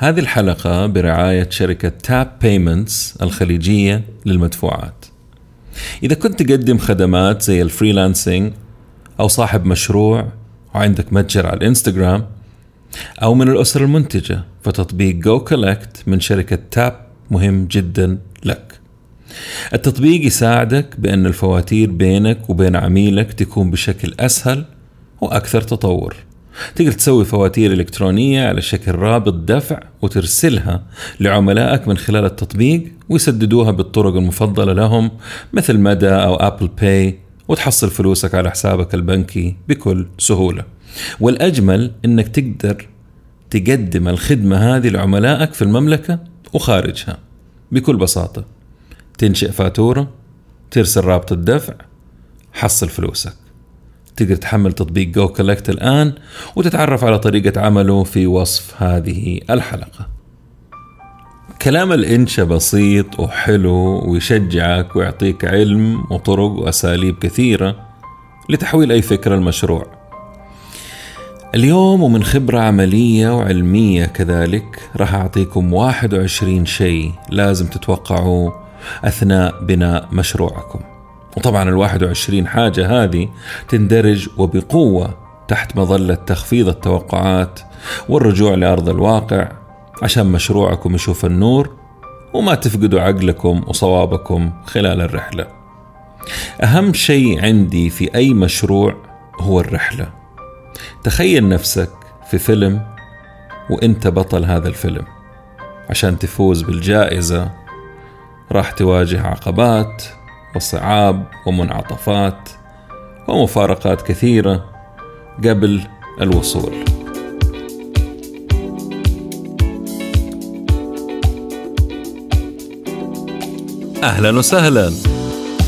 هذه الحلقة برعاية شركة Tap Payments الخليجية للمدفوعات. إذا كنت تقدم خدمات زي ال freelancing أو صاحب مشروع وعندك متجر على الإنستغرام أو من الأسر المنتجة فتطبيق goCollect من شركة تاب مهم جدا لك. التطبيق يساعدك بأن الفواتير بينك وبين عميلك تكون بشكل أسهل وأكثر تطور. تقدر تسوي فواتير إلكترونية على شكل رابط دفع وترسلها لعملائك من خلال التطبيق ويسددوها بالطرق المفضلة لهم مثل مدى أو Apple Pay وتحصل فلوسك على حسابك البنكي بكل سهولة. والأجمل أنك تقدر تقدم الخدمة هذه لعملائك في المملكة وخارجها بكل بساطة. تنشئ فاتورة ترسل رابط الدفع حصل فلوسك. تقدر تحمل تطبيق جو كولكت الآن وتتعرف على طريقة عمله في وصف هذه الحلقة. كلام الإنشا بسيط وحلو ويشجعك ويعطيك علم وطرق وأساليب كثيرة لتحويل أي فكرة لمشروع اليوم ومن خبرة عملية وعلمية كذلك راح أعطيكم 21 شيء لازم تتوقعوه أثناء بناء مشروعكم. وطبعا ال 21 حاجة هذه تندرج وبقوة تحت مظلة تخفيض التوقعات والرجوع لأرض الواقع عشان مشروعكم يشوف النور وما تفقدوا عقلكم وصوابكم خلال الرحلة. أهم شيء عندي في أي مشروع هو الرحلة. تخيل نفسك في فيلم وإنت بطل هذا الفيلم. عشان تفوز بالجائزة راح تواجه عقبات وصعاب ومنعطفات ومفارقات كثيرة قبل الوصول. أهلا وسهلا.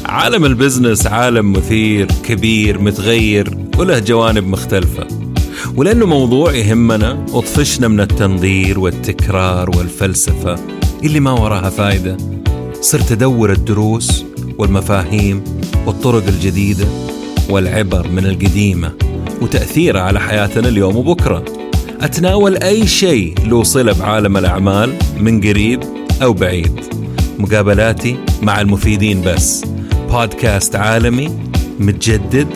عالم البزنس عالم مثير كبير متغير وله جوانب مختلفة. ولأنه موضوع يهمنا وطفشنا من التنظير والتكرار والفلسفة اللي ما وراها فايدة صرت أدور الدروس والمفاهيم والطرق الجديدة والعبر من القديمة وتأثيرها على حياتنا اليوم وبكرة. أتناول أي شيء له صلة بعالم الأعمال من قريب أو بعيد. مقابلاتي مع المفيدين بس. بودكاست عالمي متجدد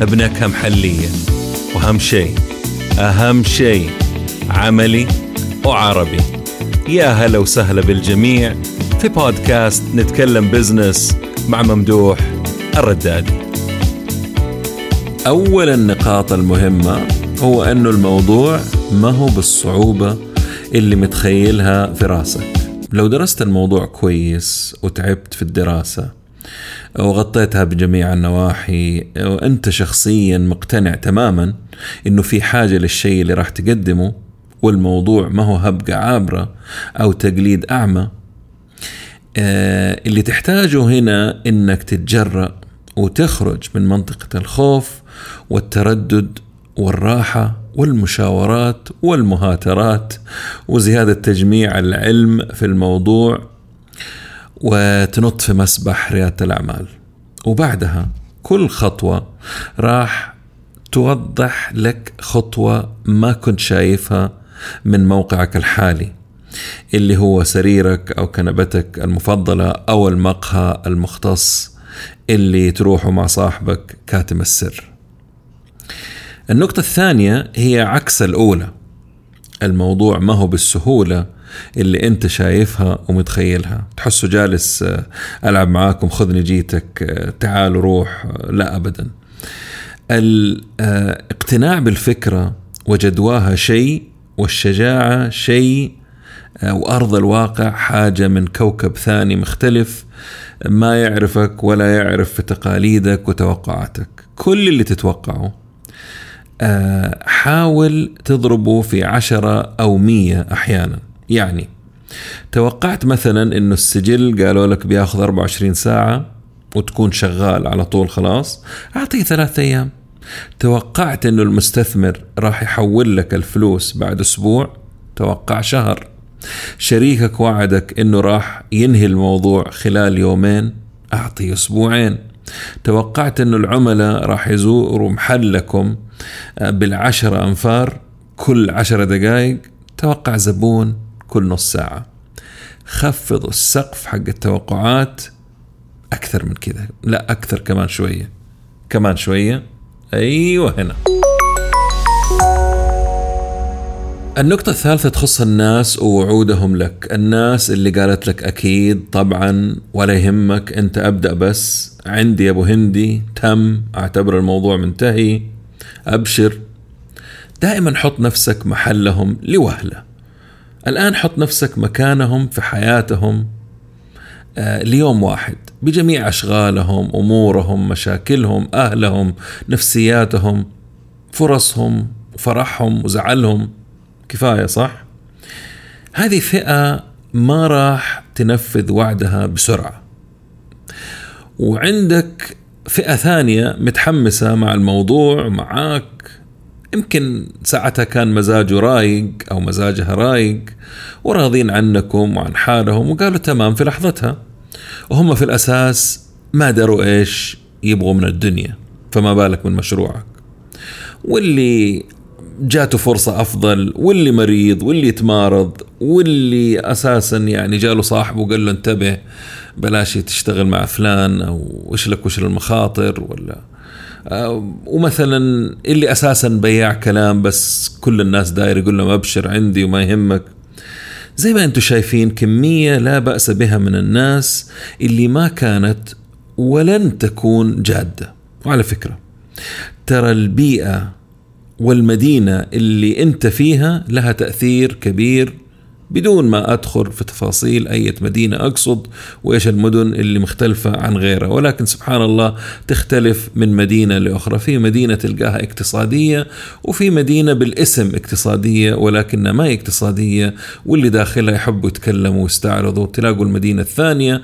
بنكهة محلية. وأهم شيء أهم شيء عملي وعربي. يا هلا وسهلا بالجميع. في بودكاست نتكلم بزنس مع ممدوح الردادي أول النقاط المهمة هو أنه الموضوع ما هو بالصعوبة اللي متخيلها في راسك. لو درست الموضوع كويس وتعبت في الدراسة وغطيتها بجميع النواحي وأنت شخصيا مقتنع تماما إنه في حاجة للشيء اللي راح تقدمه والموضوع ما هو هبقه عابرة أو تقليد أعمى آه، اللي تحتاجه هنا إنك تتجرأ وتخرج من منطقة الخوف والتردد والراحة والمشاورات والمهاترات وزيادة تجميع العلم في الموضوع وتنط في مسبح ريادة الأعمال. وبعدها كل خطوة راح توضح لك خطوة ما كنت شايفها من موقعك الحالي. اللي هو سريرك أو كنبتك المفضلة أو المقهى المختص اللي تروحوا مع صاحبك كاتم السر. النقطة الثانية هي عكس الأولى. الموضوع ما هو بالسهولة اللي أنت شايفها ومتخيلها. تحسه جالس آه، ألعب معاكم خذني جيتك آه، تعال روح آه، لا ابدا. الاقتناع بالفكرة وجدواها شيء والشجاعة شيء وأرض الواقع حاجة من كوكب ثاني مختلف ما يعرفك ولا يعرف في تقاليدك وتوقعاتك. كل اللي تتوقعه آه، حاول تضربه في عشرة أو مية أحيانا. يعني توقعت مثلا إنه السجل قالوا لك بياخذ 24 ساعة وتكون شغال على طول خلاص أعطيه ثلاثة أيام. توقعت إنه المستثمر راح يحول لك الفلوس بعد أسبوع توقع شهر. شريكك وعدك إنه راح ينهي الموضوع خلال يومين أعطي أسبوعين. توقعت إنه العملاء راح يزوروا محلكم آه، بالعشرة أنفار كل عشرة دقائق توقع زبون كل نص ساعة. خفضوا السقف حق التوقعات أكثر من كذا لا أكثر كمان شوية. كمان شوية؟ أيوة هنا. النقطة الثالثة تخص الناس ووعودهم لك. الناس اللي قالت لك أكيد طبعا ولا يهمك أنت أبدأ بس. عندي يا أبو هندي تم أعتبر الموضوع منتهي. أبشر. دائما حط نفسك محلهم لوهلة. الآن حط نفسك مكانهم في حياتهم. آه ليوم واحد. بجميع أشغالهم أمورهم مشاكلهم أهلهم نفسياتهم فرصهم فرحهم وزعلهم. كفاية صح؟ هذه فئه ما راح تنفذ وعدها بسرعة. وعندك فئة ثانية متحمسة مع الموضوع معاك يمكن ساعتها كان مزاجه رايق أو مزاجها رايق وراضين عنكم وعن حالهم وقالوا تمام في لحظتها وهم في الأساس ما دروا إيش يبغوا من الدنيا فما بالك من مشروعك واللي جاته فرصة أفضل واللي مريض واللي يتمارض واللي أساسا يعني جاله صاحبه وقال له انتبه بلاش تشتغل مع فلان أو وش لك وش المخاطر ولا آه، ومثلا اللي أساسا بياع كلام بس كل الناس داير يقول لهم أبشر عندي وما يهمك. زي ما أنتم شايفين كمية لا بأس بها من الناس اللي ما كانت ولن تكون جادة. وعلى فكرة ترى البيئة والمدينة اللي أنت فيها لها تأثير كبير بدون ما أدخل في تفاصيل أي مدينة أقصد وإيش المدن اللي مختلفة عن غيرها. ولكن سبحان الله تختلف من مدينة لأخرى. في مدينة تلقاها اقتصادية وفي مدينة بالاسم اقتصادية ولكنها ما هي اقتصادية. واللي داخلها يحبوا يتكلموا ويستعرضوا. تلاقوا المدينة الثانية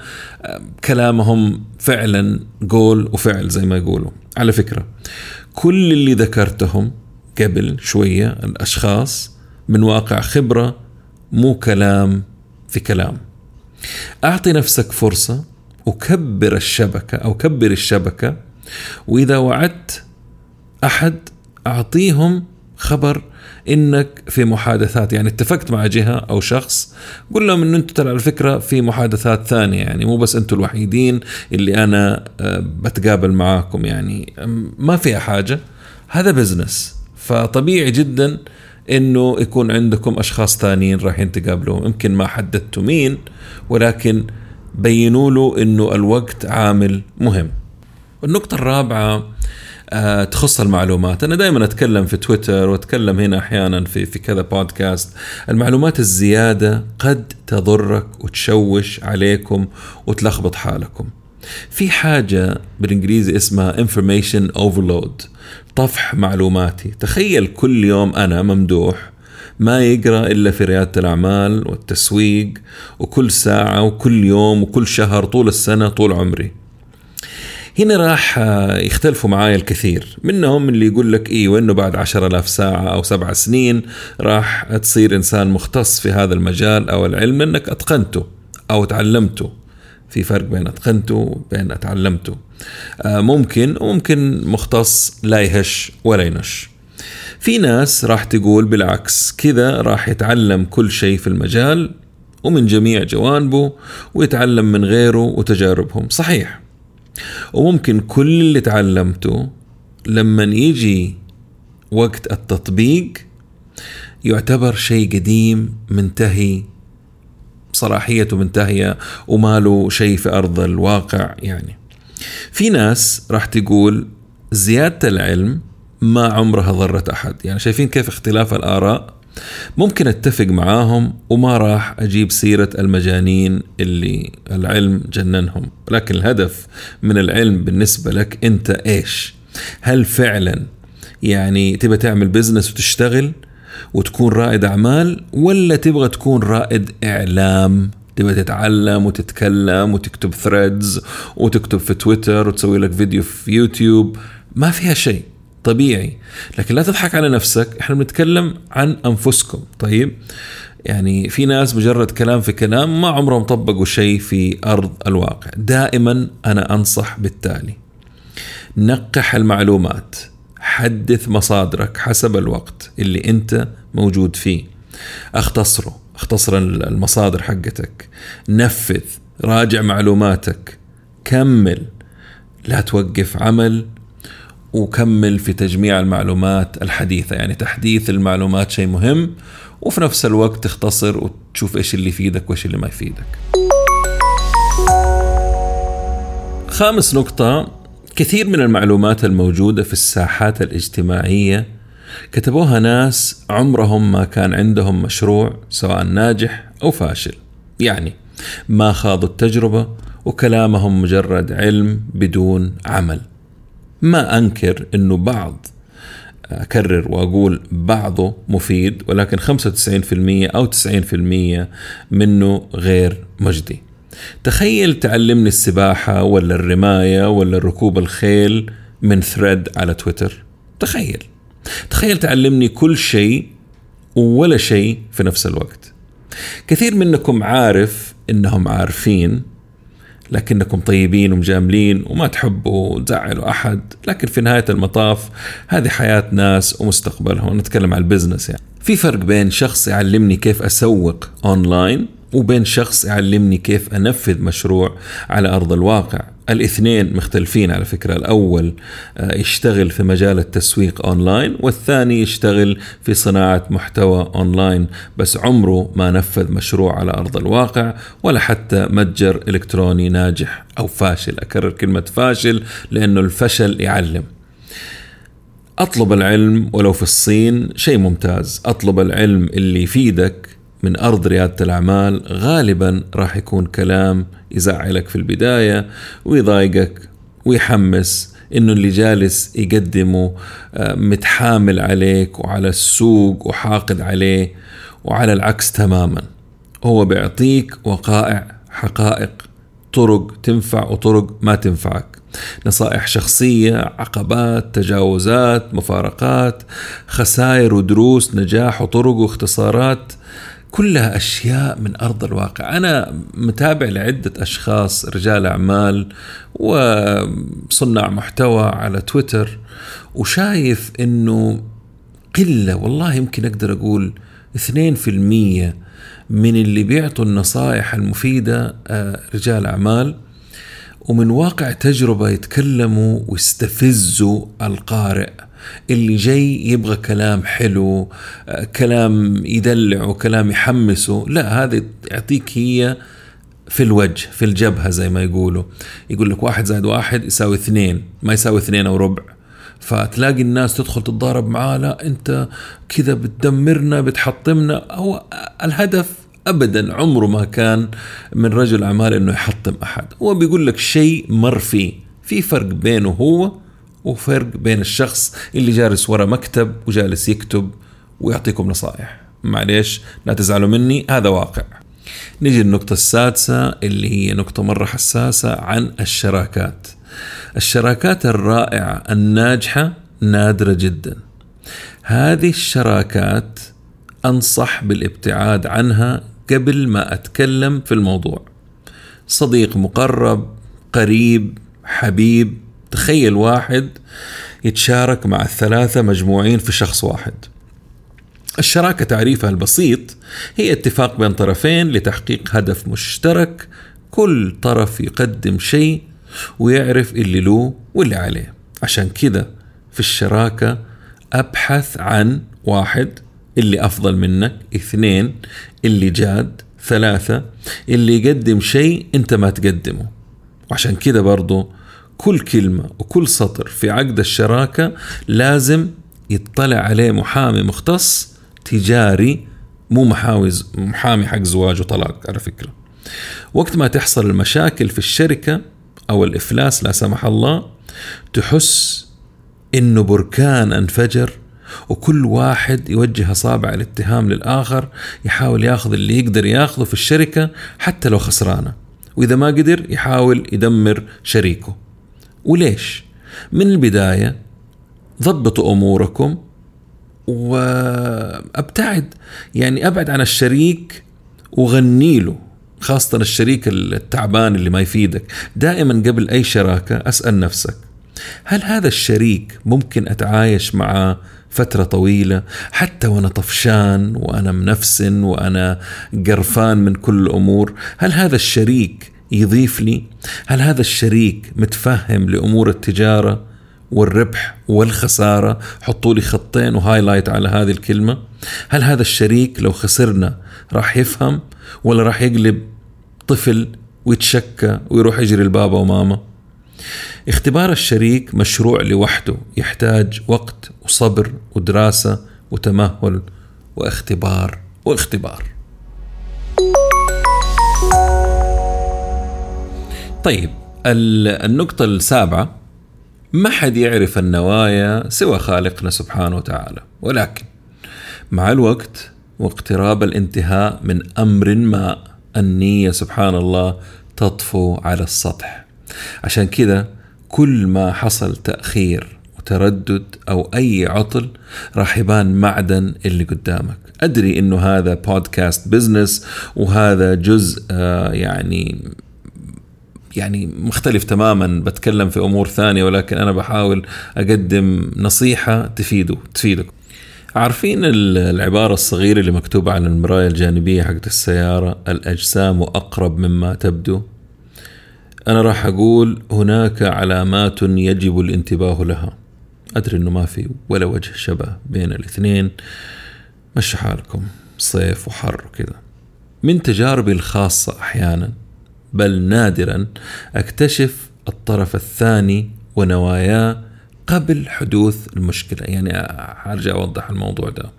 كلامهم فعلا قول وفعل زي ما يقولوا. على فكرة كل اللي ذكرتهم قبل شوية الأشخاص من واقع خبرة مو كلام في كلام. أعطي نفسك فرصة وكبر الشبكة أو كبر الشبكة وإذا وعدت أحد أعطيهم خبر إنك في محادثات. يعني اتفقت مع جهة أو شخص قول لهم ان أنتم ترى على فكرة في محادثات ثانية يعني مو بس أنتم الوحيدين اللي أنا آه، بتقابل معاكم. يعني ما فيها حاجة. هذا بزنس فطبيعي جدا إنه يكون عندكم أشخاص ثانيين رايحين تقابلوهم يمكن ما حددتوا مين ولكن بينوا له إنه الوقت عامل مهم. النقطة الرابعة آه تخص المعلومات. أنا دائما أتكلم في تويتر وأتكلم هنا أحيانا في, في كذا بودكاست. المعلومات الزيادة قد تضرك وتشوش عليكم وتلخبط حالكم. في حاجة بالإنجليزي اسمها information overload. طفح معلوماتي. تخيل كل يوم أنا ممدوح ما يقرأ إلا في ريادة الأعمال والتسويق وكل ساعة وكل يوم وكل شهر طول السنة طول عمري. هنا راح يختلفوا معاي الكثير. منهم اللي يقول لك أيوه انه بعد عشر ألاف ساعة أو سبع سنين راح تصير إنسان مختص في هذا المجال أو العلم إنك أتقنته أو تعلمته. في فرق بين أتقنته وبين أتعلمته. آه، ممكن وممكن مختص لا يهش ولا ينش. في ناس راح تقول بالعكس كذا راح يتعلم كل شيء في المجال ومن جميع جوانبه ويتعلم من غيره وتجاربهم. صحيح. وممكن كل اللي تعلمته لما يجي وقت التطبيق يعتبر شيء قديم منتهي صلاحيته منتهية وما له شيء في أرض الواقع يعني. في ناس راح تقول زيادة العلم ما عمرها ضرت أحد. يعني شايفين كيف اختلاف الآراء؟ ممكن أتفق معاهم وما راح أجيب سيرة المجانين اللي العلم جننهم، لكن الهدف من العلم بالنسبة لك أنت إيش؟ هل فعلا يعني تبى تعمل business وتشتغل؟ وتكون رائد أعمال ولا تبغى تكون رائد إعلام؟ تبغى تتعلم وتتكلم وتكتب threads وتكتب في تويتر وتسوي لك فيديو في يوتيوب. ما فيها شيء طبيعي. لكن لا تضحك على نفسك إحنا بنتكلم عن أنفسكم. طيب يعني في ناس مجرد كلام في كلام ما عمرهم طبقوا شيء في أرض الواقع. دائما أنا أنصح بالتالي. نقح المعلومات. حدث مصادرك حسب الوقت اللي انت موجود فيه. اختصره اختصر المصادر حقتك. نفذ راجع معلوماتك. كمل. لا توقف عمل. وكمل في تجميع المعلومات الحديثة. يعني تحديث المعلومات شيء مهم. وفي نفس الوقت تختصر وتشوف إيش اللي يفيدك وإيش اللي ما يفيدك. خامس نقطة. كثير من المعلومات الموجودة في الساحات الاجتماعية. كتبوها ناس عمرهم ما كان عندهم مشروع سواء ناجح أو فاشل. يعني ما خاضوا التجربة وكلامهم مجرد علم بدون عمل. ما أنكر أنه بعض أكرر وأقول بعضه مفيد ولكن 95% أو 90% منه غير مجدي. تخيل تعلمني السباحة ولا الرماية ولا ركوب الخيل من thread على تويتر. تخيل. تخيل تعلمني كل شيء ولا شيء في نفس الوقت. كثير منكم عارف إنهم عارفين لكنكم طيبين ومجاملين وما تحبوا تزعلوا أحد لكن في نهاية المطاف هذه حياة ناس ومستقبلهم. نتكلم عن ال business يعني. في فرق بين شخص يعلمني كيف أسوق اونلاين وبين شخص يعلمني كيف أنفذ مشروع على أرض الواقع. الاثنين مختلفين على فكرة. الأول آه، يشتغل في مجال التسويق أونلاين والثاني يشتغل في صناعة محتوى أونلاين. بس عمره ما نفذ مشروع على أرض الواقع ولا حتى متجر إلكتروني ناجح أو فاشل. أكرر كلمة فاشل لأنه الفشل يعلم. أطلب العلم ولو في الصين شيء ممتاز. أطلب العلم اللي يفيدك من أرض ريادة الأعمال غالبا راح يكون كلام يزعلك في البداية ويضايقك ويحمس إنه اللي جالس يقدمه آه، متحامل عليك وعلى السوق وحاقد عليه وعلى العكس تماما. هو بيعطيك وقائع حقائق طرق تنفع وطرق ما تنفعك. نصائح شخصية عقبات تجاوزات مفارقات خسائر ودروس نجاح وطرق واختصارات كلها أشياء من أرض الواقع. أنا متابع لعدة أشخاص رجال أعمال وصناع محتوى على تويتر وشايف إنه قلة. والله يمكن أقدر أقول 2% من اللي بيعطوا النصائح المفيدة آه، رجال أعمال ومن واقع تجربة يتكلموا ويستفزوا القارئ. اللي جاي يبغى كلام حلو كلام يدلعه كلام يحمسه. لا هذه يعطيك هي في الوجه في الجبهة زي ما يقولوا. يقول لك واحد زائد واحد يساوي اثنين ما يساوي اثنين أو ربع. فتلاقي الناس تدخل تتضارب معاه لا أنت كذا بتدمرنا بتحطمنا. هو الهدف ابدا عمره ما كان من رجل أعمال إنه يحطم أحد. هو بيقول لك شيء مر فيه. في فرق بينه هو وفرق بين الشخص اللي جالس ورا مكتب وجالس يكتب ويعطيكم نصائح. معليش لا تزعلوا مني هذا واقع. نيجي النقطة السادسة اللي هي نقطة مرة حساسة عن الشراكات. الشراكات الرائعة الناجحة نادرة جدا. هذه الشراكات أنصح بالابتعاد عنها قبل ما أتكلم في الموضوع. صديق مقرب قريب حبيب تخيل واحد يتشارك مع الثلاثة مجموعين في شخص واحد. الشراكة تعريفها البسيط هي اتفاق بين طرفين لتحقيق هدف مشترك كل طرف يقدم شيء ويعرف اللي له واللي عليه. عشان كذا في الشراكة أبحث عن واحد اللي أفضل منك اثنين اللي جاد ثلاثة اللي يقدم شيء أنت ما تقدمه. وعشان كذا برضو كل كلمة وكل سطر في عقد الشراكة لازم يطلع عليه محامي مختص تجاري مو محاوز محامي حق زواج وطلاق على فكرة. وقت ما تحصل المشاكل في الشركة أو الإفلاس لا سمح الله تحس إنه بركان انفجر وكل واحد يوجه أصابع الاتهام للآخر يحاول ياخذ اللي يقدر ياخذه في الشركة حتى لو خسرانة وإذا ما قدر يحاول يدمر شريكه. وليش؟ من البداية ضبطوا أموركم وأبتعد. يعني أبعد عن الشريك وغني له خاصة الشريك التعبان اللي ما يفيدك. دائما قبل أي شراكة أسأل نفسك هل هذا الشريك ممكن أتعايش معه فترة طويلة؟ حتى وأنا طفشان وأنا منفسن وأنا قرفان من كل الأمور هل هذا الشريك يضيف لي؟ هل هذا الشريك متفهم لأمور التجارة والربح والخسارة؟ حطوا لي خطين وهايلايت على هذه الكلمة. هل هذا الشريك لو خسرنا راح يفهم ولا راح يقلب طفل ويتشكى ويروح يجري لبابا وماما؟ اختبار الشريك مشروع لوحده يحتاج وقت وصبر ودراسة وتمهل واختبار واختبار. طيب النقطة السابعة ما حد يعرف النوايا سوى خالقنا سبحانه وتعالى. ولكن مع الوقت واقتراب الانتهاء من أمر ما النية سبحان الله تطفو على السطح. عشان كذا كل ما حصل تأخير وتردد أو أي عطل راح يبان معدن اللي قدامك. أدري إنه هذا بودكاست بزنس وهذا جزء آه، يعني يعني مختلف تماما بتكلم في أمور ثانية ولكن أنا بحاول أقدم نصيحة تفيده تفيدك. عارفين العبارة الصغيرة اللي مكتوبة على المراية الجانبية حقت السيارة؟ الأجسام أقرب مما تبدو. أنا راح أقول هناك علامات يجب الانتباه لها. أدري أنه ما في ولا وجه شبه بين الاثنين. مشي حالكم صيف وحر وكذا. من تجاربي الخاصة أحيانا بل نادرا أكتشف الطرف الثاني ونواياه قبل حدوث المشكلة. يعني حرجع أوضح الموضوع ده.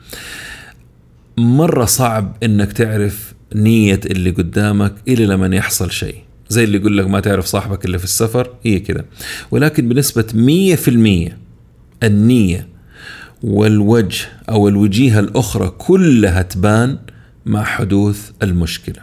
مرة صعب إنك تعرف نية اللي قدامك إلا لما يحصل شيء. زي اللي يقول لك ما تعرف صاحبك إلا في السفر هي كده. ولكن في المية النية والوجه أو الوجيهة الأخرى كلها تبان مع حدوث المشكلة.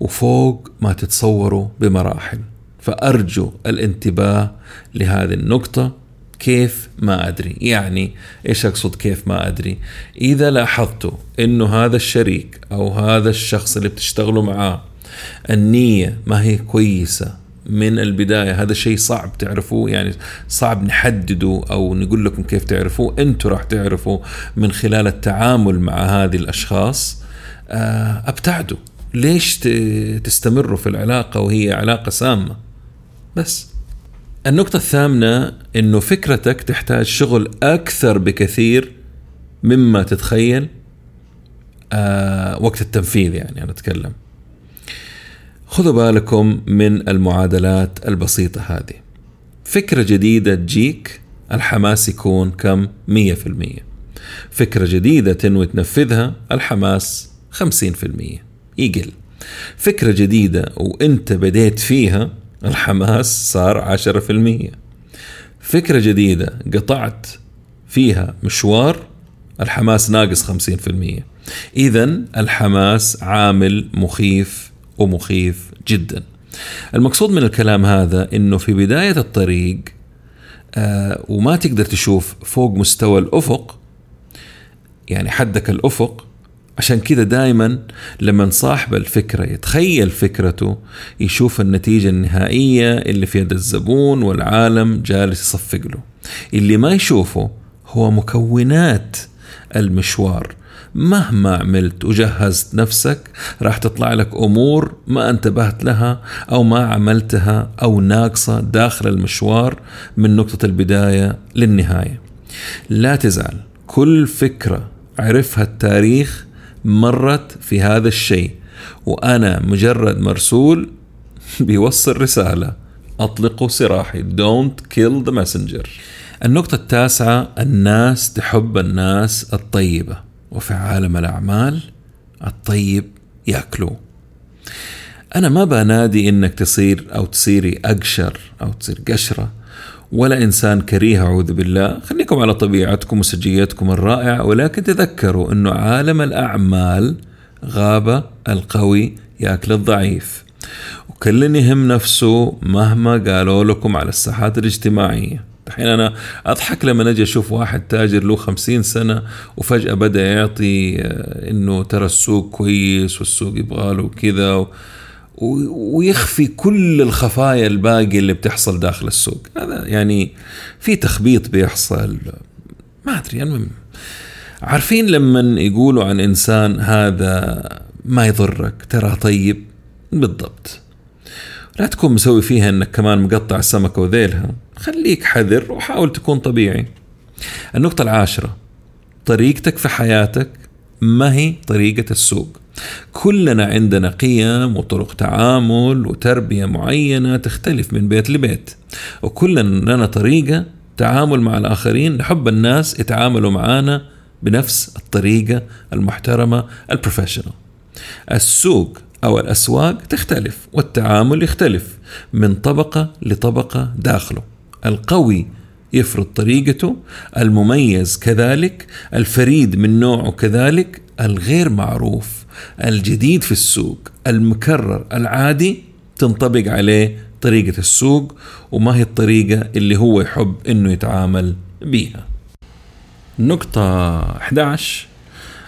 وفوق ما تتصوروا بمراحل. فأرجو الانتباه لهذه النقطة. كيف؟ ما أدري. يعني إيش أقصد كيف؟ ما أدري. إذا لاحظتوا إنه هذا الشريك أو هذا الشخص اللي بتشتغلوا معاه النية ما هي كويسة من البداية. هذا شيء صعب تعرفوه. يعني صعب نحدده أو نقول لكم كيف تعرفوه. أنتوا راح تعرفوا من خلال التعامل مع هذه الأشخاص. آه، أبتعدوا. ليش تستمروا في العلاقة وهي علاقة سامة؟ بس. النقطة الثامنة إنه فكرتك تحتاج شغل أكثر بكثير مما تتخيل آه وقت التنفيذ يعني أنا أتكلم. خذوا بالكم من المعادلات البسيطة هذه. فكرة جديدة تجيك الحماس يكون كم؟ 100% فكرة جديدة تنوي تنفذها الحماس 50% إيجل. فكرة جديدة وإنت بديت فيها الحماس صار 10% فكرة جديدة قطعت فيها مشوار الحماس ناقص 50% إذا الحماس عامل مخيف ومخيف جدا. المقصود من الكلام هذا أنه في بداية الطريق آه وما تقدر تشوف فوق مستوى الأفق يعني حدك الأفق عشان كذا دائما لما صاحب الفكرة يتخيل فكرته يشوف النتيجة النهائية اللي في يد الزبون والعالم جالس يصفق له اللي ما يشوفه هو مكونات المشوار مهما عملت وجهزت نفسك راح تطلع لك أمور ما انتبهت لها أو ما عملتها أو ناقصة داخل المشوار من نقطة البداية للنهاية. لا تزعل كل فكرة عرفها التاريخ مرت في هذا الشيء وأنا مجرد مرسول بيوصل رسالة أطلقوا سراحي don't kill the messenger. النقطة التاسعة الناس تحب الناس الطيبة وفي عالم الأعمال الطيب يأكلوه. أنا ما بنادي إنك تصير أو تصيري أقشر أو تصير قشرة. ولا إنسان كريه أعوذ بالله. خليكم على طبيعتكم وسجيتكم الرائعة ولكن تذكروا أنه عالم الأعمال غابة القوي ياكل الضعيف. وكل يهم نفسه مهما قالوا لكم على الساحات الاجتماعية. الحين أنا أضحك لما أجي أشوف واحد تاجر له خمسين سنة وفجأة بدأ يعطي آه، إنه ترى السوق كويس والسوق يبغى له كذا ويخفي كل الخفايا الباقي اللي بتحصل داخل السوق. هذا يعني في تخبيط بيحصل. ما أدري المهم عارفين لما يقولوا عن إنسان هذا ما يضرك؟ ترى طيب. بالضبط. لا تكون مسوي فيها إنك كمان مقطع السمكة وذيلها. خليك حذر وحاول تكون طبيعي. النقطة العاشرة طريقتك في حياتك ما هي طريقة السوق. كلنا عندنا قيم وطرق تعامل وتربية معينة تختلف من بيت لبيت. وكلنا لنا طريقة تعامل مع الآخرين. نحب الناس يتعاملوا معانا بنفس الطريقة المحترمة البروفيشنال السوق أو الأسواق تختلف والتعامل يختلف من طبقة لطبقة داخله. القوي يفرض طريقته المميز كذلك الفريد من نوعه كذلك الغير معروف الجديد في السوق المكرر العادي تنطبق عليه طريقة السوق وما هي الطريقة اللي هو يحب إنه يتعامل بيها. نقطة 11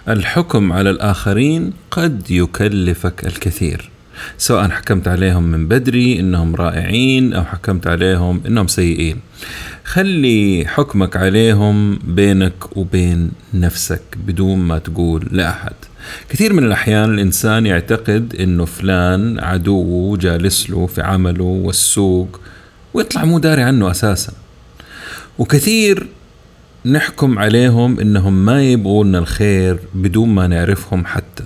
الحكم على الآخرين قد يكلفك الكثير. سواء حكمت عليهم من بدري إنهم رائعين أو حكمت عليهم إنهم سيئين. خلي حكمك عليهم بينك وبين نفسك بدون ما تقول لأحد. كثير من الأحيان الإنسان يعتقد إنه فلان عدوه جالس له في عمله والسوق ويطلع مو داري عنه أساسا. وكثير نحكم عليهم إنهم ما يبغون الخير بدون ما نعرفهم حتى.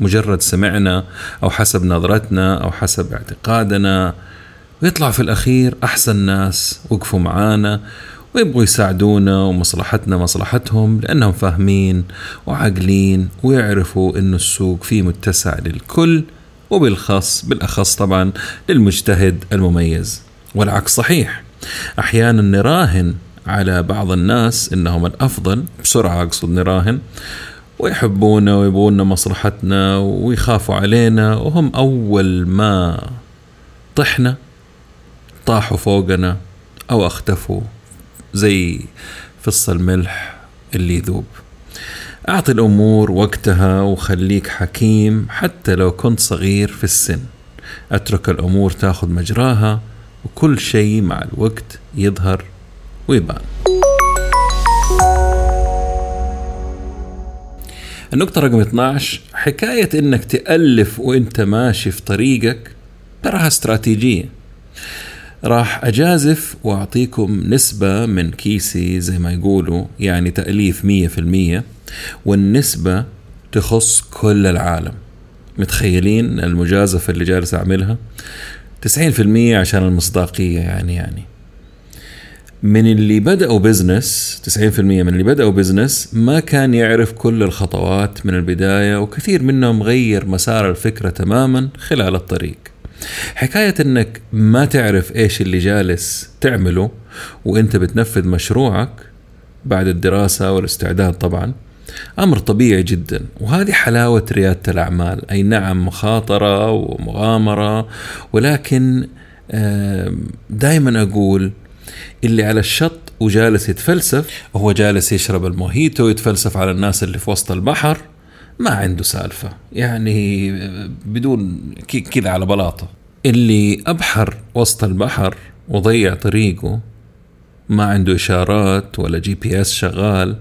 مجرد سمعنا أو حسب نظرتنا أو حسب اعتقادنا ويطلع في الأخير أحسن ناس وقفوا معانا ويبغوا يساعدونا ومصلحتنا مصلحتهم لأنهم فاهمين وعاقلين ويعرفوا أن السوق فيه متسع للكل وبالخاص بالأخص طبعا للمجتهد المميز. والعكس صحيح. أحيانا نراهن على بعض الناس إنهم الأفضل بسرعة أقصد نراهن ويحبونا ويبغونا مصلحتنا ويخافوا علينا وهم أول ما طحنا طاحوا فوقنا أو أختفوا زي فص الملح اللي يذوب. أعطي الأمور وقتها وخليك حكيم حتى لو كنت صغير في السن. أترك الأمور تاخذ مجراها وكل شيء مع الوقت يظهر ويبان. النقطة رقم 12 حكاية إنك تألف وإنت ماشي في طريقك تراها استراتيجية راح أجازف وأعطيكم نسبة من كيسي زي ما يقولوا يعني تأليف مية في المية والنسبة تخص كل العالم. متخيلين المجازفة اللي جالس أعملها؟ تسعين في المية عشان المصداقية يعني يعني. من اللي بدأوا business 90% من اللي بدأوا business ما كان يعرف كل الخطوات من البداية وكثير منهم غير مسار الفكرة تماما خلال الطريق. حكاية إنك ما تعرف إيش اللي جالس تعمله وإنت بتنفذ مشروعك بعد الدراسة والاستعداد طبعا أمر طبيعي جدا. وهذه حلاوة ريادة الأعمال. أي نعم مخاطرة ومغامرة ولكن دائما أقول اللي على الشط وجالس يتفلسف وهو جالس يشرب الموهيتو ويتفلسف على الناس اللي في وسط البحر. ما عنده سالفة. يعني بدون كذا على بلاطة. اللي أبحر وسط البحر وضيع طريقه ما عنده إشارات ولا GPS شغال.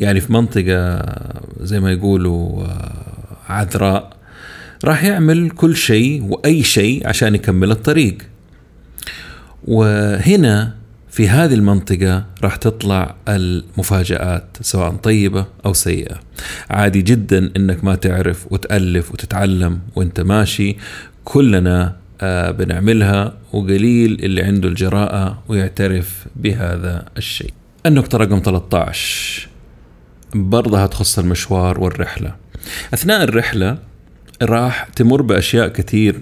يعني في منطقة زي ما يقولوا عذراء راح يعمل كل شيء وأي شيء عشان يكمل الطريق. وهنا في هذه المنطقة راح تطلع المفاجآت سواء طيبة أو سيئة. عادي جدا أنك ما تعرف وتألف وتتعلم وإنت ماشي. كلنا آه، بنعملها وقليل اللي عنده الجراءة ويعترف بهذا الشيء. النقطة رقم 13 برضها تخص المشوار والرحلة. أثناء الرحلة راح تمر بأشياء كثير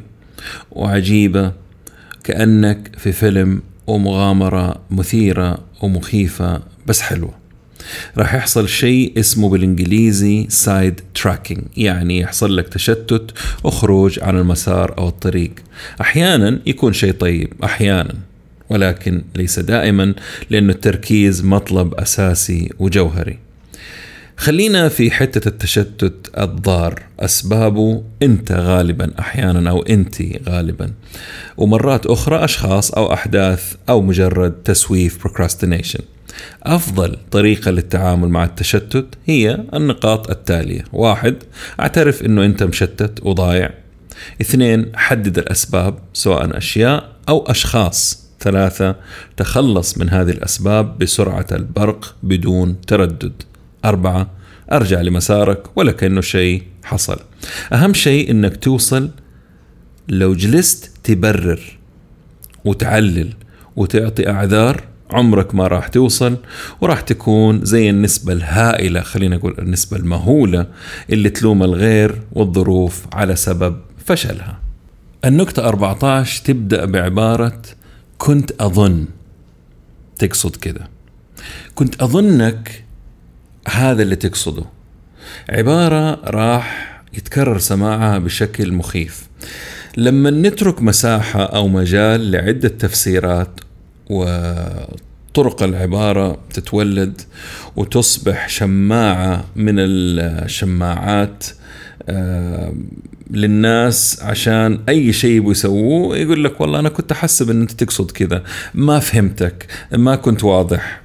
وعجيبة كأنك في فيلم ومغامرة مثيرة ومخيفة بس حلوة. راح يحصل شيء اسمه بالإنجليزي side tracking يعني يحصل لك تشتت وخروج عن المسار أو الطريق. أحيانا يكون شيء طيب أحيانا ولكن ليس دائما لأن التركيز مطلب أساسي وجوهري. خلينا في حتة التشتت الضار. أسبابه أنت غالبا أحيانا أو أنت غالبا. ومرات أخرى أشخاص أو أحداث أو مجرد تسويف procrastination. أفضل طريقة للتعامل مع التشتت هي النقاط التالية. واحد أعترف أنه أنت مشتت وضايع. اثنين حدد الأسباب سواء أشياء أو أشخاص. ثلاثة تخلص من هذه الأسباب بسرعة البرق بدون تردد. أربعة أرجع لمسارك ولا كأنه شيء حصل. أهم شيء أنك توصل لو جلست تبرر وتعلل وتعطي أعذار عمرك ما راح توصل وراح تكون زي النسبة الهائلة خلينا نقول النسبة المهولة اللي تلوم الغير والظروف على سبب فشلها. النقطة 14 تبدأ بعبارة كنت أظن. تقصد كذا كنت أظنك هذا اللي تقصده. عبارة راح يتكرر سماعها بشكل مخيف. لما نترك مساحة أو مجال لعدة تفسيرات وطرق العبارة تتولد وتصبح شماعة من الشماعات آه، للناس عشان أي شيء بيسووه يقول لك والله أنا كنت أحسب إن أنت تقصد كذا ما فهمتك ما كنت واضح.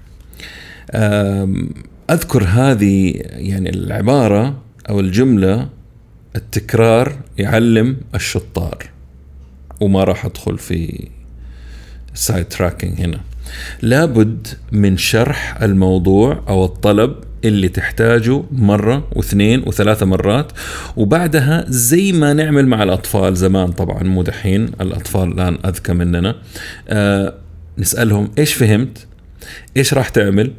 أذكر هذه يعني العبارة أو الجملة التكرار يعلم الشطار. وما راح أدخل في side tracking هنا. لابد من شرح الموضوع أو الطلب اللي تحتاجه مرة واثنين وثلاثة مرات وبعدها زي ما نعمل مع الأطفال زمان طبعا مو دحين الأطفال الآن أذكى مننا. آه نسألهم إيش فهمت؟ إيش راح تعمل؟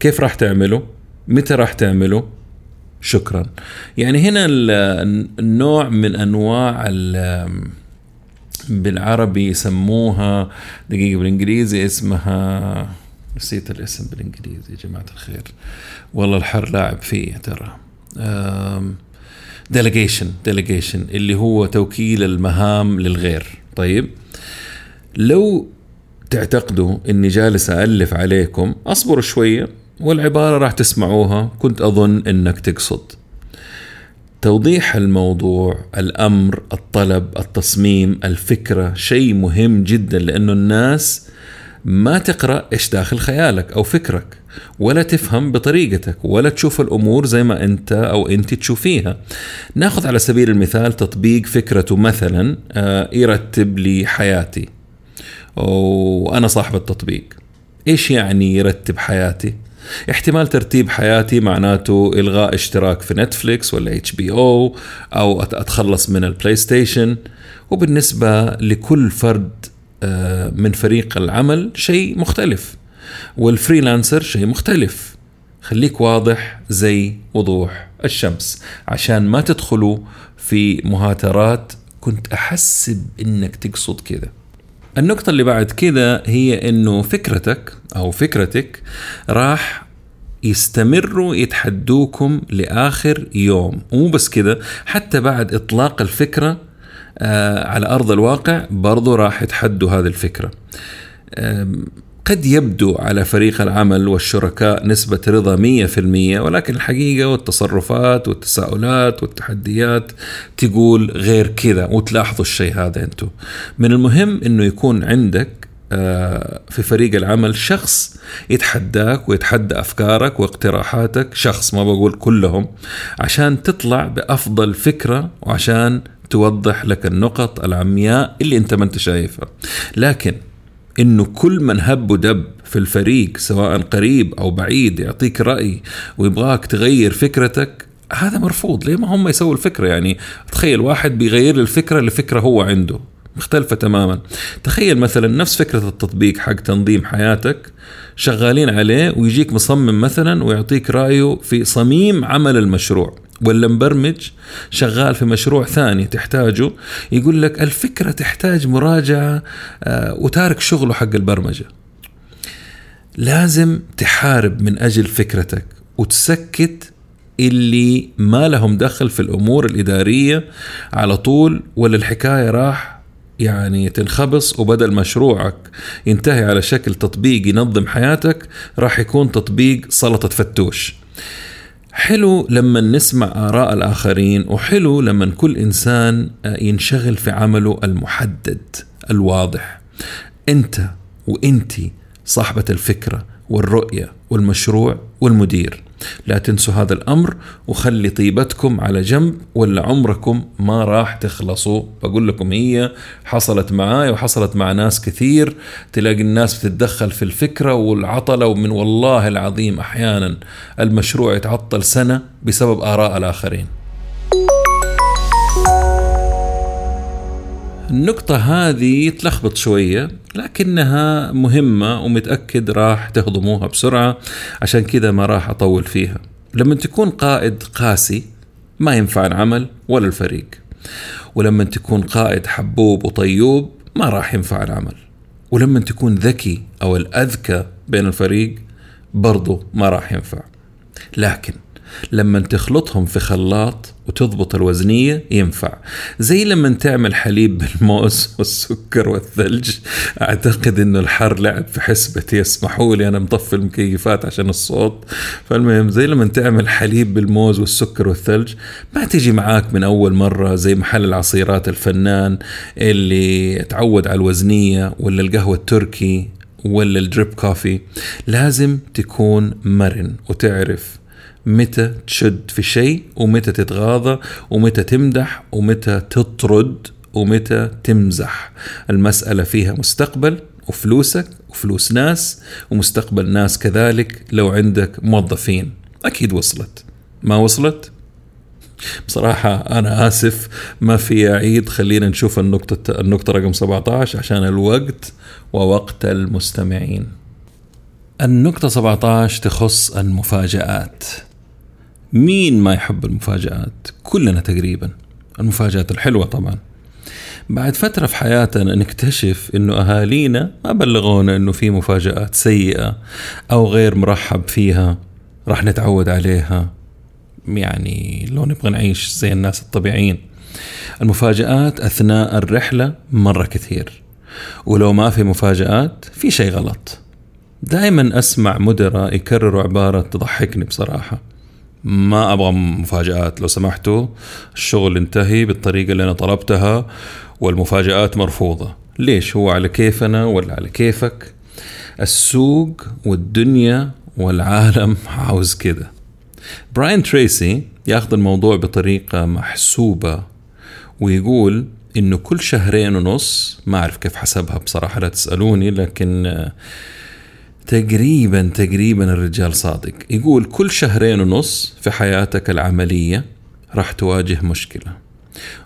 كيف راح تعمله متى راح تعمله شكرا. يعني هنا النوع من أنواع بالعربي يسموها دقيقة بالإنجليزي اسمها نسيت الاسم بالإنجليزي يا جماعة الخير. والله الحر لاعب فيه ترى. delegation delegation اللي هو توكيل المهام للغير. طيب. لو تعتقدوا إني جالس الف عليكم أصبروا شوية. والعبارة راح تسمعوها كنت أظن إنك تقصد. توضيح الموضوع الأمر الطلب التصميم الفكرة شيء مهم جدا لأنه الناس ما تقرأ إيش داخل خيالك أو فكرك ولا تفهم بطريقتك ولا تشوف الأمور زي ما أنت أو أنت تشوفيها. نأخذ على سبيل المثال تطبيق فكرته مثلا آه، يرتب لي حياتي. وأنا صاحب التطبيق. إيش يعني يرتب حياتي؟ احتمال ترتيب حياتي معناته إلغاء اشتراك في Netflix ولا HBO أو أتخلص من ال PlayStation وبالنسبة لكل فرد آه، من فريق العمل شيء مختلف. والفريلانسر شيء مختلف. خليك واضح زي وضوح الشمس. عشان ما تدخلوا في مهاترات كنت أحسب إنك تقصد كذا. النقطة اللي بعد كذا هي إنه فكرتك أو فكرتك راح يستمروا يتحدوكم لآخر يوم. ومو بس كذا حتى بعد إطلاق الفكرة آه، على أرض الواقع برضو راح يتحدوا هذه الفكرة. قد يبدو على فريق العمل والشركاء نسبة رضا 100% ولكن الحقيقة والتصرفات والتساؤلات والتحديات تقول غير كذا وتلاحظوا الشيء هذا أنتم. من المهم إنه يكون عندك آه، في فريق العمل شخص يتحداك ويتحدى أفكارك واقتراحاتك شخص ما بقول كلهم عشان تطلع بأفضل فكرة وعشان توضح لك النقط العمياء اللي أنت ما أنت شايفها. لكن إنه كل من هب ودب في الفريق سواء قريب أو بعيد يعطيك رأي ويبغاك تغير فكرتك هذا مرفوض. ليه ما هم يسووا الفكرة؟ يعني تخيل واحد بيغير الفكرة لفكره هو عنده مختلفة تماما. تخيل مثلا نفس فكرة التطبيق حق تنظيم حياتك شغالين عليه ويجيك مصمم مثلا ويعطيك رأيه في صميم عمل المشروع. ولا مبرمج شغال في مشروع ثاني تحتاجه يقول لك الفكرة تحتاج مراجعة آه، وتارك شغله حق البرمجة. لازم تحارب من أجل فكرتك وتسكت اللي ما لهم دخل في الأمور الإدارية على طول ولا الحكاية راح يعني تنخبص وبدل مشروعك ينتهي على شكل تطبيق ينظم حياتك راح يكون تطبيق سلطة فتوش. حلو لما نسمع آراء الآخرين وحلو لما كل إنسان ينشغل في عمله المحدد الواضح. أنت وأنتي صاحبة الفكرة والرؤية والمشروع والمدير. لا تنسوا هذا الأمر وخلي طيبتكم على جنب ولا عمركم ما راح تخلصوا. بقول لكم هي حصلت معاي وحصلت مع ناس كثير. تلاقي الناس بتتدخل في الفكرة والعطلة ومن والله العظيم أحيانا المشروع يتعطل سنة بسبب آراء الآخرين. النقطة هذه تلخبط شوية لكنها مهمة ومتأكد راح تهضموها بسرعة عشان كذا ما راح أطول فيها. لما تكون قائد قاسي ما ينفع العمل ولا الفريق. ولما تكون قائد حبوب وطيوب ما راح ينفع العمل. ولما تكون ذكي أو الأذكى بين الفريق برضو ما راح ينفع. لكن لما تخلطهم في خلاط وتضبط الوزنية ينفع. زي لما تعمل حليب بالموز والسكر والثلج أعتقد أنه الحر لعب في حسبتي يسمحوا لي أنا مطفي المكيفات عشان الصوت. فالمهم زي لما تعمل حليب بالموز والسكر والثلج ما تيجي معاك من أول مرة زي محل العصيرات الفنان اللي تعود على الوزنية ولا القهوة التركي ولا الدريب كوفي. لازم تكون مرن وتعرف متى تشد في شيء ومتى تتغاضى ومتى تمدح ومتى تطرد ومتى تمزح. المسألة فيها مستقبل وفلوسك وفلوس ناس ومستقبل ناس كذلك لو عندك موظفين. أكيد وصلت. ما وصلت؟ بصراحة أنا آسف. ما في أعيد خلينا نشوف النقطة النقطة رقم 17 عشان الوقت ووقت المستمعين. النقطة 17 تخص المفاجآت. مين ما يحب المفاجآت؟ كلنا تقريبا. المفاجآت الحلوة طبعا. بعد فترة في حياتنا نكتشف إنه أهالينا ما بلغونا إنه في مفاجآت سيئة أو غير مرحب فيها راح نتعود عليها. يعني لو نبغى نعيش زي الناس الطبيعيين. المفاجآت أثناء الرحلة مرة كثير. ولو ما في مفاجآت في شيء غلط. دائما أسمع مدراء يكرروا عبارة تضحكني بصراحة. ما أبغى مفاجآت. لو سمحتوا الشغل انتهي بالطريقة اللي أنا طلبتها والمفاجآت مرفوضة. ليش؟ هو على كيفنا ولا على كيفك؟ السوق والدنيا والعالم عاوز كده. براين تريسي ياخذ الموضوع بطريقة محسوبة ويقول إنه كل شهرين ونص ما أعرف كيف حسبها بصراحة لا تسألوني لكن تقريبا تقريبا الرجال صادق. يقول كل شهرين ونص في حياتك العملية راح تواجه مشكلة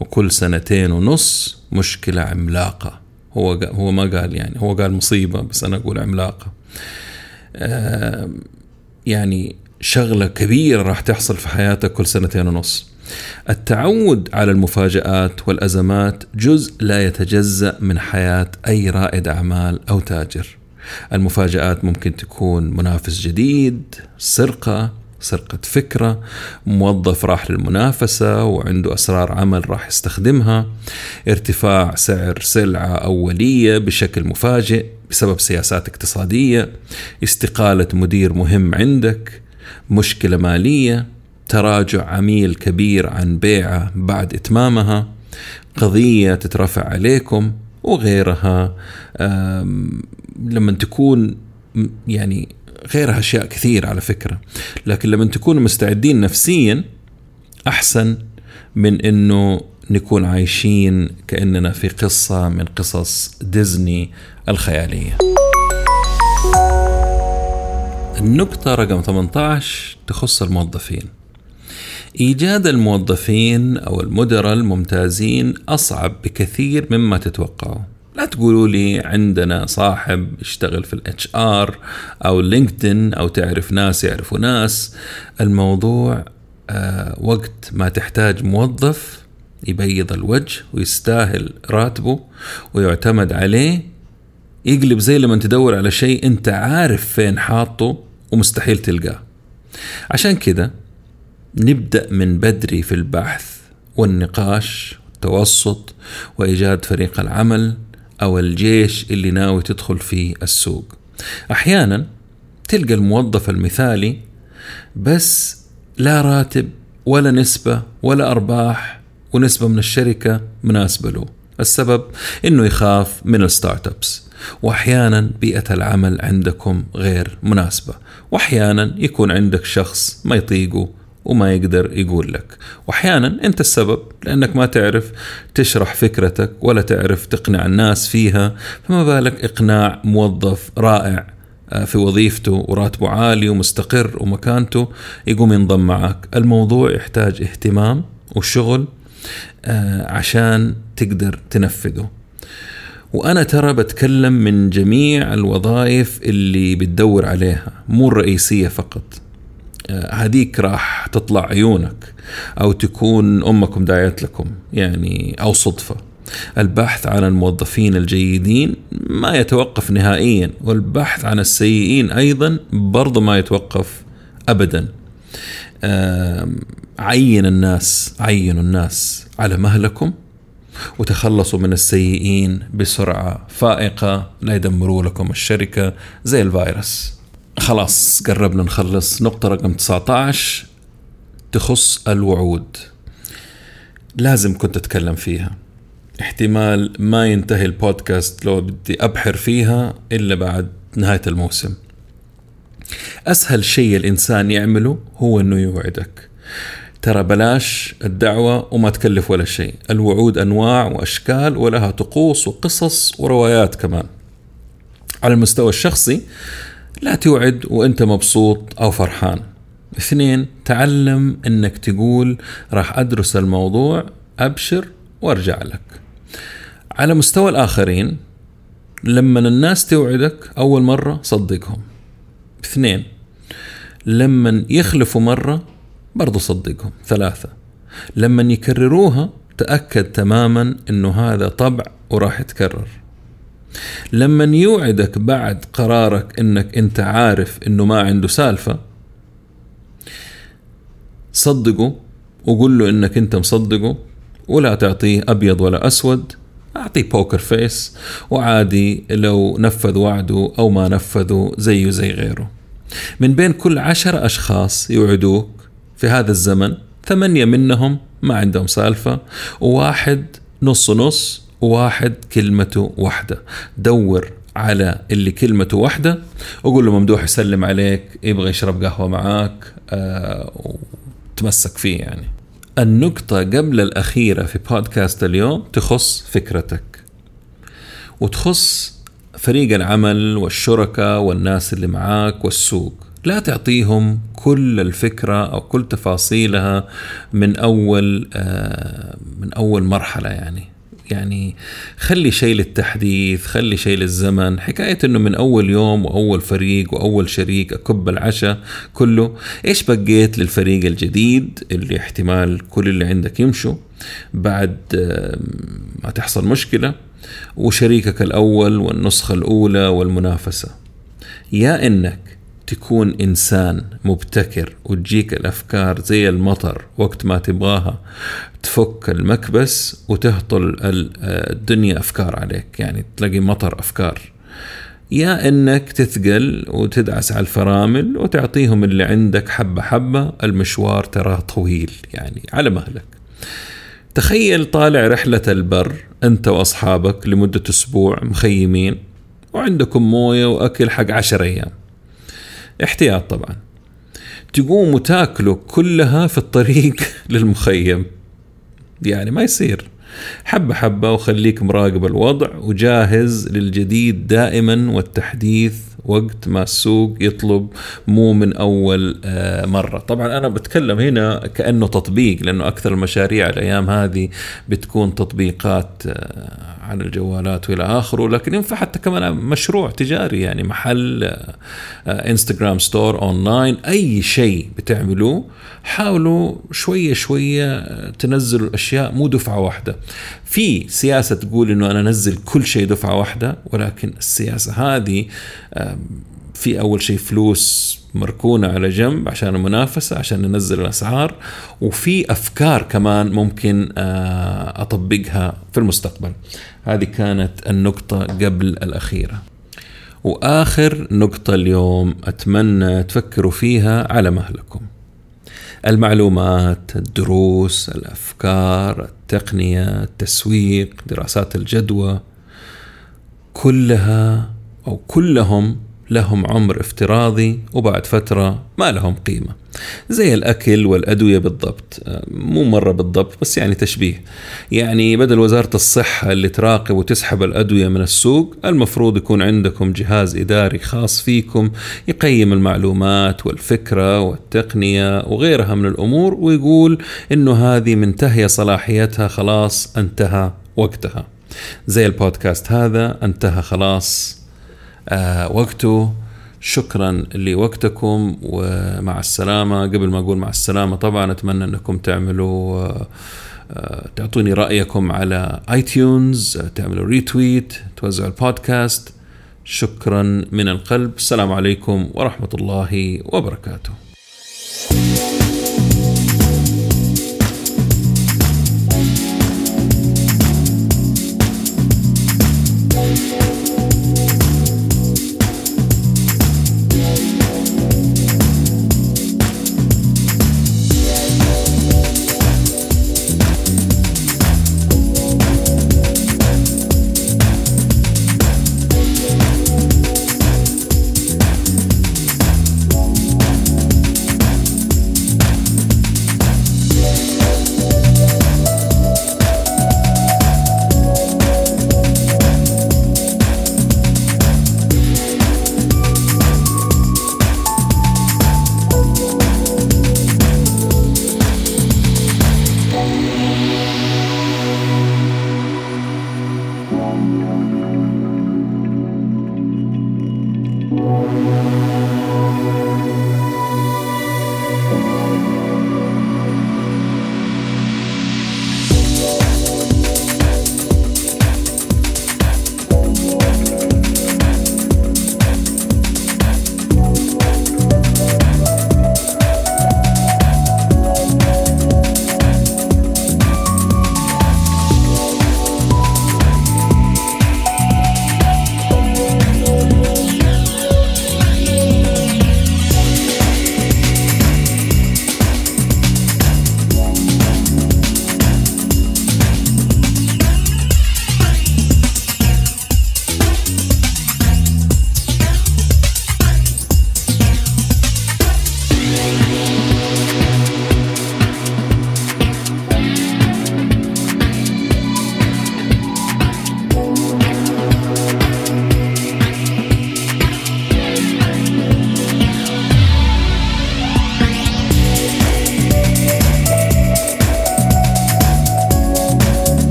وكل سنتين ونص مشكلة عملاقة. هو هو ما قال يعني هو قال مصيبة بس أنا أقول عملاقة. يعني شغلة كبيرة راح تحصل في حياتك كل سنتين ونص. التعود على المفاجآت والأزمات جزء لا يتجزأ من حياة أي رائد أعمال أو تاجر. المفاجآت ممكن تكون منافس جديد سرقة سرقة فكرة موظف راح للمنافسة وعنده أسرار عمل راح يستخدمها ارتفاع سعر سلعة أولية بشكل مفاجئ بسبب سياسات اقتصادية استقالة مدير مهم عندك مشكلة مالية تراجع عميل كبير عن بيعة بعد إتمامها قضية تترفع عليكم وغيرها. لما تكون يعني غيرها أشياء كثير على فكرة لكن لما تكونوا مستعدين نفسيا أحسن من إنه نكون عايشين كأننا في قصة من قصص ديزني الخيالية النقطة رقم 18 تخص الموظفين. إيجاد الموظفين أو المدراء الممتازين أصعب بكثير مما تتوقعوا. لا تقولوا لي عندنا صاحب يشتغل في ال HR أو LinkedIn أو تعرف ناس يعرفوا ناس. الموضوع آه وقت ما تحتاج موظف يبيض الوجه ويستاهل راتبه ويعتمد عليه يقلب زي لما تدور على شيء أنت عارف فين حاطه ومستحيل تلقاه. عشان كده نبدأ من بدري في البحث والنقاش والتوسط وإيجاد فريق العمل أو الجيش اللي ناوي تدخل في السوق. أحيانا تلقى الموظف المثالي بس لا راتب ولا نسبة ولا أرباح ونسبة من الشركة مناسبة له. السبب إنه يخاف من الستارت ابس وأحيانا بيئة العمل عندكم غير مناسبة. وأحيانا يكون عندك شخص ما يطيقه وما يقدر يقول لك. وأحيانا أنت السبب لأنك ما تعرف تشرح فكرتك ولا تعرف تقنع الناس فيها فما بالك إقناع موظف رائع آه، في وظيفته وراتبه عالي ومستقر ومكانته يقوم ينضم معك. الموضوع يحتاج اهتمام وشغل آه، عشان تقدر تنفذه. وأنا ترى بتكلم من جميع الوظائف اللي بتدور عليها مو الرئيسية فقط. هديك راح تطلع عيونك أو تكون أمكم دايت لكم يعني أو صدفة. البحث عن الموظفين الجيدين ما يتوقف نهائيا والبحث عن السيئين أيضا برضو ما يتوقف ابدا. عين الناس عينوا الناس على مهلكم وتخلصوا من السيئين بسرعة فائقة لا يدمروا لكم الشركة زي الفيروس. خلاص قربنا نخلص نقطة رقم 19 تخص الوعود. لازم كنت أتكلم فيها. احتمال ما ينتهي البودكاست لو بدي أبحر فيها إلا بعد نهاية الموسم. أسهل شيء الإنسان يعمله هو أنه يوعدك. ترى بلاش الدعوة وما تكلف ولا شيء. الوعود أنواع وأشكال ولها طقوس وقصص وروايات كمان. على المستوى الشخصي لا توعد وانت مبسوط أو فرحان. اثنين تعلم انك تقول راح ادرس الموضوع ابشر وارجع لك. على مستوى الاخرين لما الناس توعدك اول مرة صدقهم. اثنين لما يخلفوا مرة برضو صدقهم. ثلاثة لما يكرروها تأكد تماما إنه هذا طبع وراح يتكرر. لما يوعدك بعد قرارك إنك أنت عارف إنه ما عنده سالفة صدقه وقول له إنك أنت مصدقه ولا تعطيه أبيض ولا أسود أعطيه بوكر فيس وعادي لو نفذ وعده أو ما نفذه زيه زي غيره. من بين كل عشرة أشخاص يوعدوك في هذا الزمن ثمانية منهم ما عندهم سالفة وواحد نص نص وواحد كلمته واحدة دور على اللي كلمته واحدة وقول له ممدوح يسلم عليك يبغى يشرب قهوة معاك آه وتمسك فيه يعني. النقطة قبل الأخيرة في بودكاست اليوم تخص فكرتك وتخص فريق العمل والشركاء والناس اللي معاك والسوق. لا تعطيهم كل الفكرة أو كل تفاصيلها من أول آه، من أول مرحلة يعني. يعني خلي شيء للتحديث خلي شيء للزمن. حكاية إنه من أول يوم وأول فريق وأول شريك أكب العشاء كله إيش بقيت للفريق الجديد اللي احتمال كل اللي عندك يمشوا بعد ما تحصل مشكلة وشريكك الأول والنسخة الأولى والمنافسة. يا إنك تكون إنسان مبتكر وتجيك الأفكار زي المطر وقت ما تبغاها تفك المكبس وتهطل الدنيا أفكار عليك يعني تلاقي مطر أفكار. يا إنك تثقل وتدعس على الفرامل وتعطيهم اللي عندك حبة حبة المشوار تراه طويل يعني على مهلك. تخيل طالع رحلة البر أنت وأصحابك لمدة أسبوع مخيمين وعندكم موية وأكل حق عشر أيام. احتياط طبعا. تقوم وتاكلوا كلها في الطريق للمخيم. يعني ما يصير. حبة حبة وخليك مراقب الوضع وجاهز للجديد دائما والتحديث وقت ما السوق يطلب مو من أول آه، مرة. طبعا أنا بتكلم هنا كأنه تطبيق لأنه أكثر المشاريع الأيام هذه بتكون تطبيقات آه، على الجوالات وإلى آخره. لكن ينفع حتى كمان مشروع تجاري يعني محل Instagram store online أي شيء بتعملوه حاولوا شوية شوية تنزلوا الأشياء مو دفعة واحدة. في سياسة تقول إنه أنا أنزل كل شيء دفعة واحدة ولكن السياسة هذه في أول شيء فلوس مركونة على جنب عشان المنافسة عشان ننزل الأسعار وفي أفكار كمان ممكن آه، أطبقها في المستقبل. هذه كانت النقطة قبل الأخيرة. وآخر نقطة اليوم أتمنى تفكروا فيها على مهلكم. المعلومات الدروس الأفكار التقنية التسويق دراسات الجدوى كلها أو كلهم لهم عمر افتراضي وبعد فترة ما لهم قيمة. زي الأكل والأدوية بالضبط. مو مرة بالضبط بس يعني تشبيه. يعني بدل وزارة الصحة اللي تراقب وتسحب الأدوية من السوق المفروض يكون عندكم جهاز إداري خاص فيكم يقيم المعلومات والفكرة والتقنية وغيرها من الأمور ويقول إنه هذه منتهية صلاحيتها خلاص انتهى وقتها. زي البودكاست هذا انتهى خلاص. آه وقته. شكرا لوقتكم ومع السلامة. قبل ما أقول مع السلامة طبعا أتمنى أنكم تعملوا آه تعطوني رأيكم على iTunes تعملوا retweet توزعوا البودكاست. شكرا من القلب. السلام عليكم ورحمة الله وبركاته.